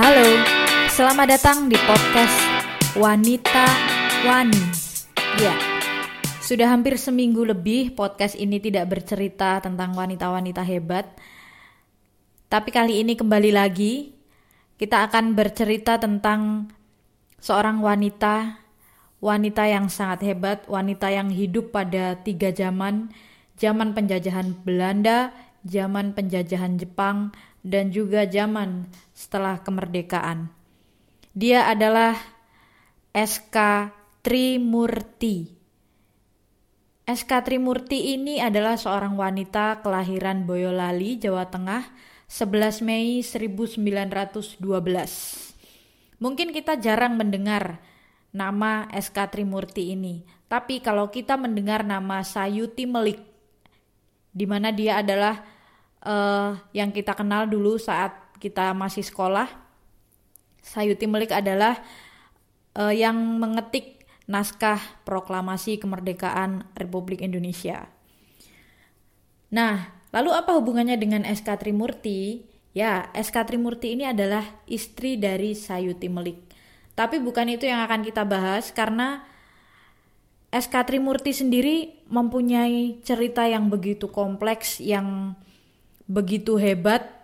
Halo, selamat datang di podcast Wanita Wani. Ya, sudah hampir seminggu lebih podcast ini tidak bercerita tentang wanita-wanita hebat. Tapi kali ini kembali lagi, kita akan bercerita tentang seorang wanita, wanita yang sangat hebat, wanita yang hidup pada tiga zaman, zaman penjajahan Belanda, zaman penjajahan Jepang, dan juga zaman setelah kemerdekaan. Dia adalah SK Trimurti. SK Trimurti ini adalah seorang wanita kelahiran Boyolali, Jawa Tengah, 11 Mei 1912. Mungkin kita jarang mendengar nama SK Trimurti ini, tapi kalau kita mendengar nama Sayuti Melik, di mana dia adalah uh, yang kita kenal dulu saat kita masih sekolah. Sayuti Melik adalah uh, yang mengetik naskah proklamasi kemerdekaan Republik Indonesia. Nah, lalu apa hubungannya dengan SK Trimurti? Ya, SK Trimurti ini adalah istri dari Sayuti Melik. Tapi bukan itu yang akan kita bahas karena SK Trimurti sendiri mempunyai cerita yang begitu kompleks yang begitu hebat.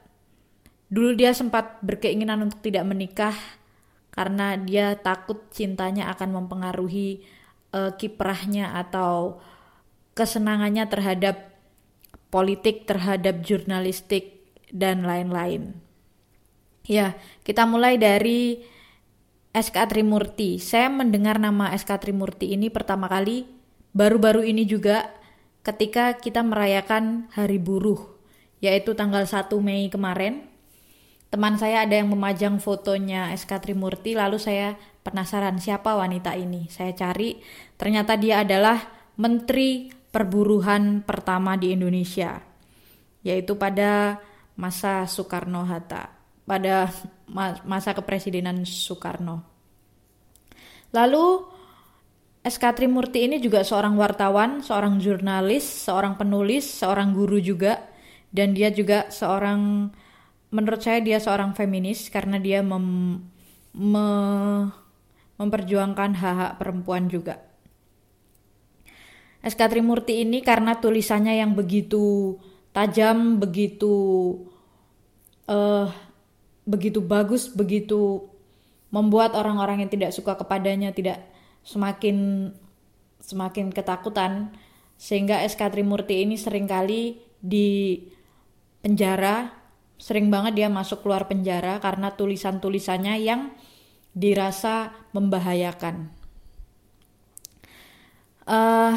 Dulu dia sempat berkeinginan untuk tidak menikah karena dia takut cintanya akan mempengaruhi uh, kiprahnya atau kesenangannya terhadap politik, terhadap jurnalistik dan lain-lain. Ya, kita mulai dari SK Trimurti. Saya mendengar nama SK Trimurti ini pertama kali baru-baru ini juga ketika kita merayakan Hari Buruh yaitu tanggal 1 Mei kemarin. Teman saya ada yang memajang fotonya SK Trimurti, lalu saya penasaran siapa wanita ini. Saya cari, ternyata dia adalah Menteri Perburuhan pertama di Indonesia, yaitu pada masa Soekarno-Hatta, pada masa kepresidenan Soekarno. Lalu SK Trimurti ini juga seorang wartawan, seorang jurnalis, seorang penulis, seorang guru juga dan dia juga seorang menurut saya dia seorang feminis karena dia mem, me, memperjuangkan hak-hak perempuan juga. SK Trimurti ini karena tulisannya yang begitu tajam, begitu uh, begitu bagus, begitu membuat orang-orang yang tidak suka kepadanya tidak semakin semakin ketakutan sehingga SK Trimurti ini sering kali di penjara sering banget dia masuk keluar penjara karena tulisan-tulisannya yang dirasa membahayakan. Uh,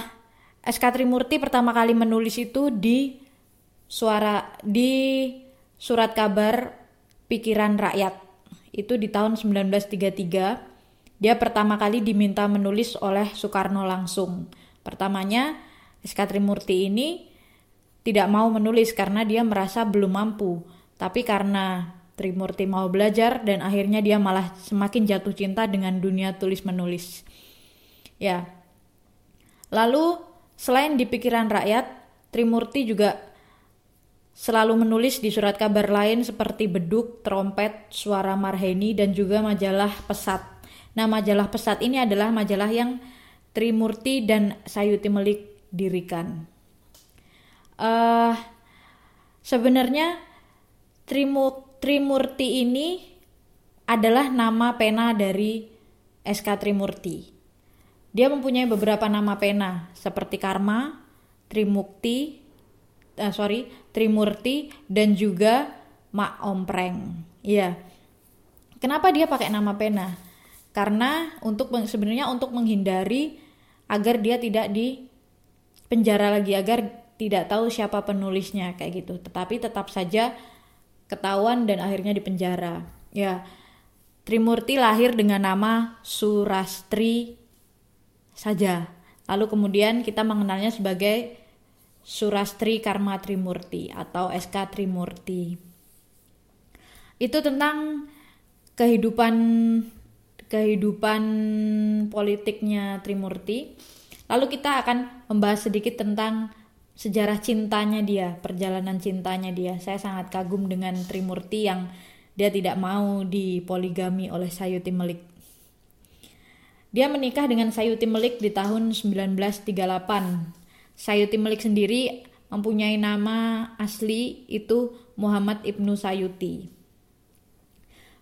eh, SK Trimurti pertama kali menulis itu di suara di surat kabar pikiran rakyat itu di tahun 1933 dia pertama kali diminta menulis oleh Soekarno langsung pertamanya SK Trimurti ini tidak mau menulis karena dia merasa belum mampu. Tapi karena Trimurti mau belajar dan akhirnya dia malah semakin jatuh cinta dengan dunia tulis menulis. Ya. Lalu selain di pikiran rakyat, Trimurti juga selalu menulis di surat kabar lain seperti Beduk, Trompet, Suara Marheni dan juga majalah Pesat. Nah, majalah Pesat ini adalah majalah yang Trimurti dan Sayuti Melik dirikan uh, sebenarnya Trimu, Trimurti ini adalah nama pena dari SK Trimurti. Dia mempunyai beberapa nama pena seperti Karma, Trimukti, uh, sorry, Trimurti dan juga Mak Ompreng. Iya. Kenapa dia pakai nama pena? Karena untuk sebenarnya untuk menghindari agar dia tidak di penjara lagi agar tidak tahu siapa penulisnya kayak gitu tetapi tetap saja ketahuan dan akhirnya dipenjara ya Trimurti lahir dengan nama Surastri saja. Lalu kemudian kita mengenalnya sebagai Surastri Karma Trimurti atau SK Trimurti. Itu tentang kehidupan kehidupan politiknya Trimurti. Lalu kita akan membahas sedikit tentang sejarah cintanya dia, perjalanan cintanya dia. Saya sangat kagum dengan Trimurti yang dia tidak mau dipoligami oleh Sayuti Melik. Dia menikah dengan Sayuti Melik di tahun 1938. Sayuti Melik sendiri mempunyai nama asli itu Muhammad Ibnu Sayuti.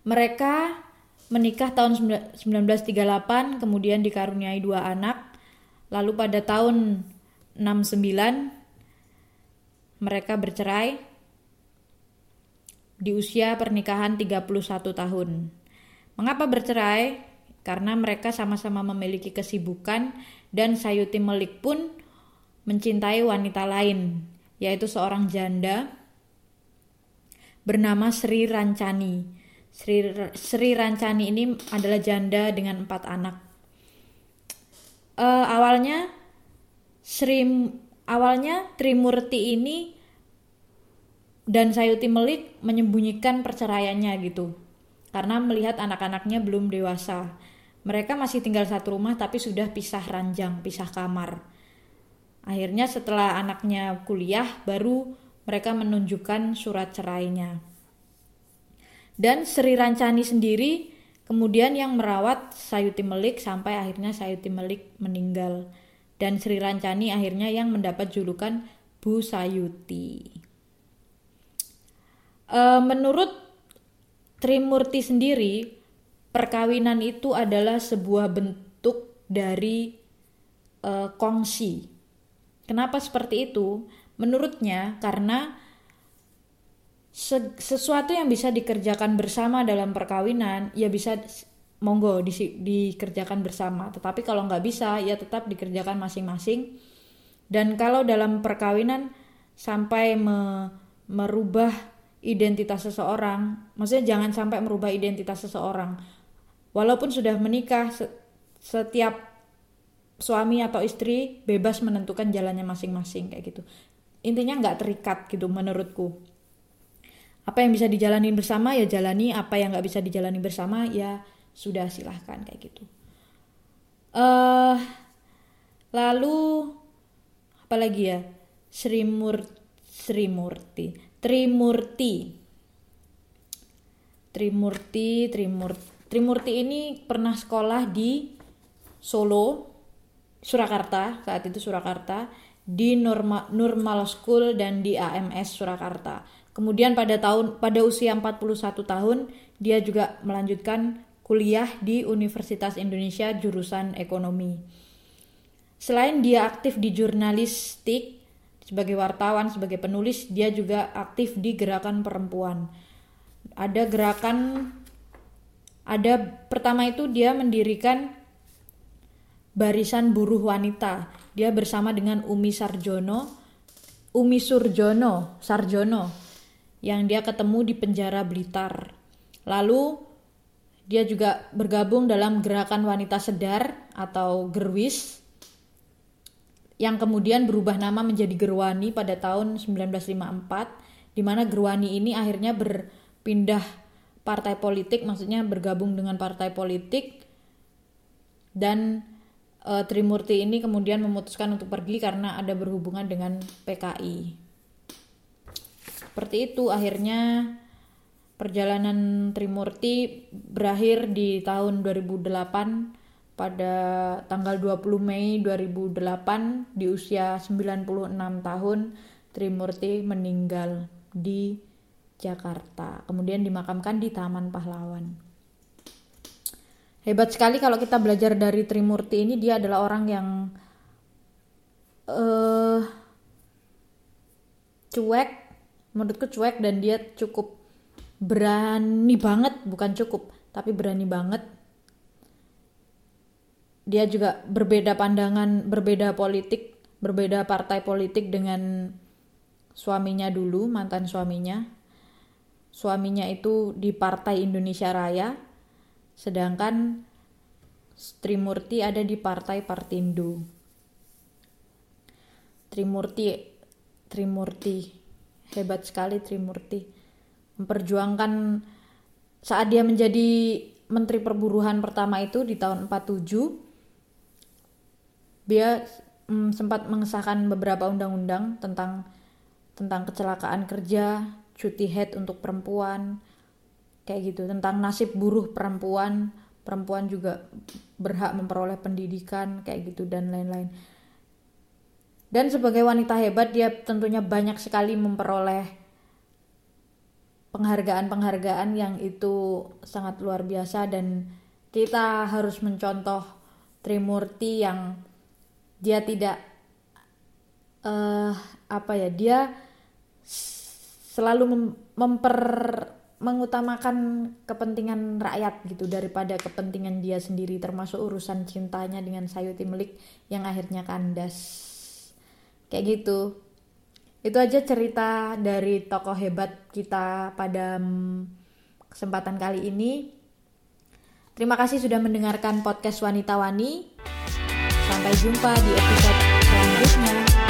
Mereka menikah tahun 1938, kemudian dikaruniai dua anak. Lalu pada tahun 69 mereka bercerai di usia pernikahan 31 tahun. Mengapa bercerai? Karena mereka sama-sama memiliki kesibukan dan Sayuti Melik pun mencintai wanita lain, yaitu seorang janda bernama Sri Rancani. Sri, Sri Rancani ini adalah janda dengan empat anak. Uh, awalnya Sri awalnya Trimurti ini dan Sayuti Melik menyembunyikan perceraiannya gitu karena melihat anak-anaknya belum dewasa. Mereka masih tinggal satu rumah tapi sudah pisah ranjang, pisah kamar. Akhirnya setelah anaknya kuliah baru mereka menunjukkan surat cerainya. Dan Sri Rancani sendiri kemudian yang merawat Sayuti Melik sampai akhirnya Sayuti Melik meninggal. Dan Sri Rancani akhirnya yang mendapat julukan Bu Sayuti. E, menurut Trimurti sendiri, perkawinan itu adalah sebuah bentuk dari uh, kongsi. Kenapa seperti itu? Menurutnya karena sesuatu yang bisa dikerjakan bersama dalam perkawinan ya bisa monggo di, dikerjakan bersama. Tetapi kalau nggak bisa ya tetap dikerjakan masing-masing. Dan kalau dalam perkawinan sampai me, merubah identitas seseorang, maksudnya jangan sampai merubah identitas seseorang Walaupun sudah menikah, setiap suami atau istri bebas menentukan jalannya masing-masing kayak gitu. Intinya nggak terikat gitu menurutku. Apa yang bisa dijalani bersama ya jalani, apa yang nggak bisa dijalani bersama ya sudah silahkan kayak gitu. Uh, lalu apa lagi ya? Sri Murti, Trimurti. Trimurti, Trimurti Trimurti ini pernah sekolah di Solo, Surakarta, saat itu Surakarta, di Norma, Normal School dan di AMS Surakarta. Kemudian pada tahun pada usia 41 tahun dia juga melanjutkan kuliah di Universitas Indonesia jurusan ekonomi. Selain dia aktif di jurnalistik sebagai wartawan, sebagai penulis, dia juga aktif di gerakan perempuan. Ada gerakan ada pertama itu dia mendirikan barisan buruh wanita. Dia bersama dengan Umi Sarjono, Umi Surjono, Sarjono yang dia ketemu di penjara Blitar. Lalu dia juga bergabung dalam gerakan wanita sedar atau gerwis yang kemudian berubah nama menjadi Gerwani pada tahun 1954 di mana Gerwani ini akhirnya berpindah partai politik maksudnya bergabung dengan partai politik dan e, Trimurti ini kemudian memutuskan untuk pergi karena ada berhubungan dengan PKI. Seperti itu akhirnya perjalanan Trimurti berakhir di tahun 2008 pada tanggal 20 Mei 2008 di usia 96 tahun Trimurti meninggal di Jakarta. Kemudian dimakamkan di Taman Pahlawan. Hebat sekali kalau kita belajar dari Trimurti ini dia adalah orang yang uh, cuek, menurutku cuek dan dia cukup berani banget, bukan cukup, tapi berani banget. Dia juga berbeda pandangan, berbeda politik, berbeda partai politik dengan suaminya dulu, mantan suaminya suaminya itu di Partai Indonesia Raya, sedangkan Trimurti ada di Partai Partindo. Trimurti, Trimurti, hebat sekali Trimurti. Memperjuangkan saat dia menjadi Menteri Perburuhan pertama itu di tahun 47, dia mm, sempat mengesahkan beberapa undang-undang tentang tentang kecelakaan kerja, cuti head untuk perempuan, kayak gitu tentang nasib buruh perempuan perempuan juga berhak memperoleh pendidikan kayak gitu dan lain-lain. Dan sebagai wanita hebat dia tentunya banyak sekali memperoleh penghargaan-penghargaan yang itu sangat luar biasa dan kita harus mencontoh Trimurti yang dia tidak uh, apa ya dia selalu mem memper mengutamakan kepentingan rakyat gitu daripada kepentingan dia sendiri termasuk urusan cintanya dengan Sayuti Melik yang akhirnya kandas. Kayak gitu itu aja cerita dari tokoh hebat kita pada kesempatan kali ini. Terima kasih sudah mendengarkan podcast Wanita Wani. Sampai jumpa di episode selanjutnya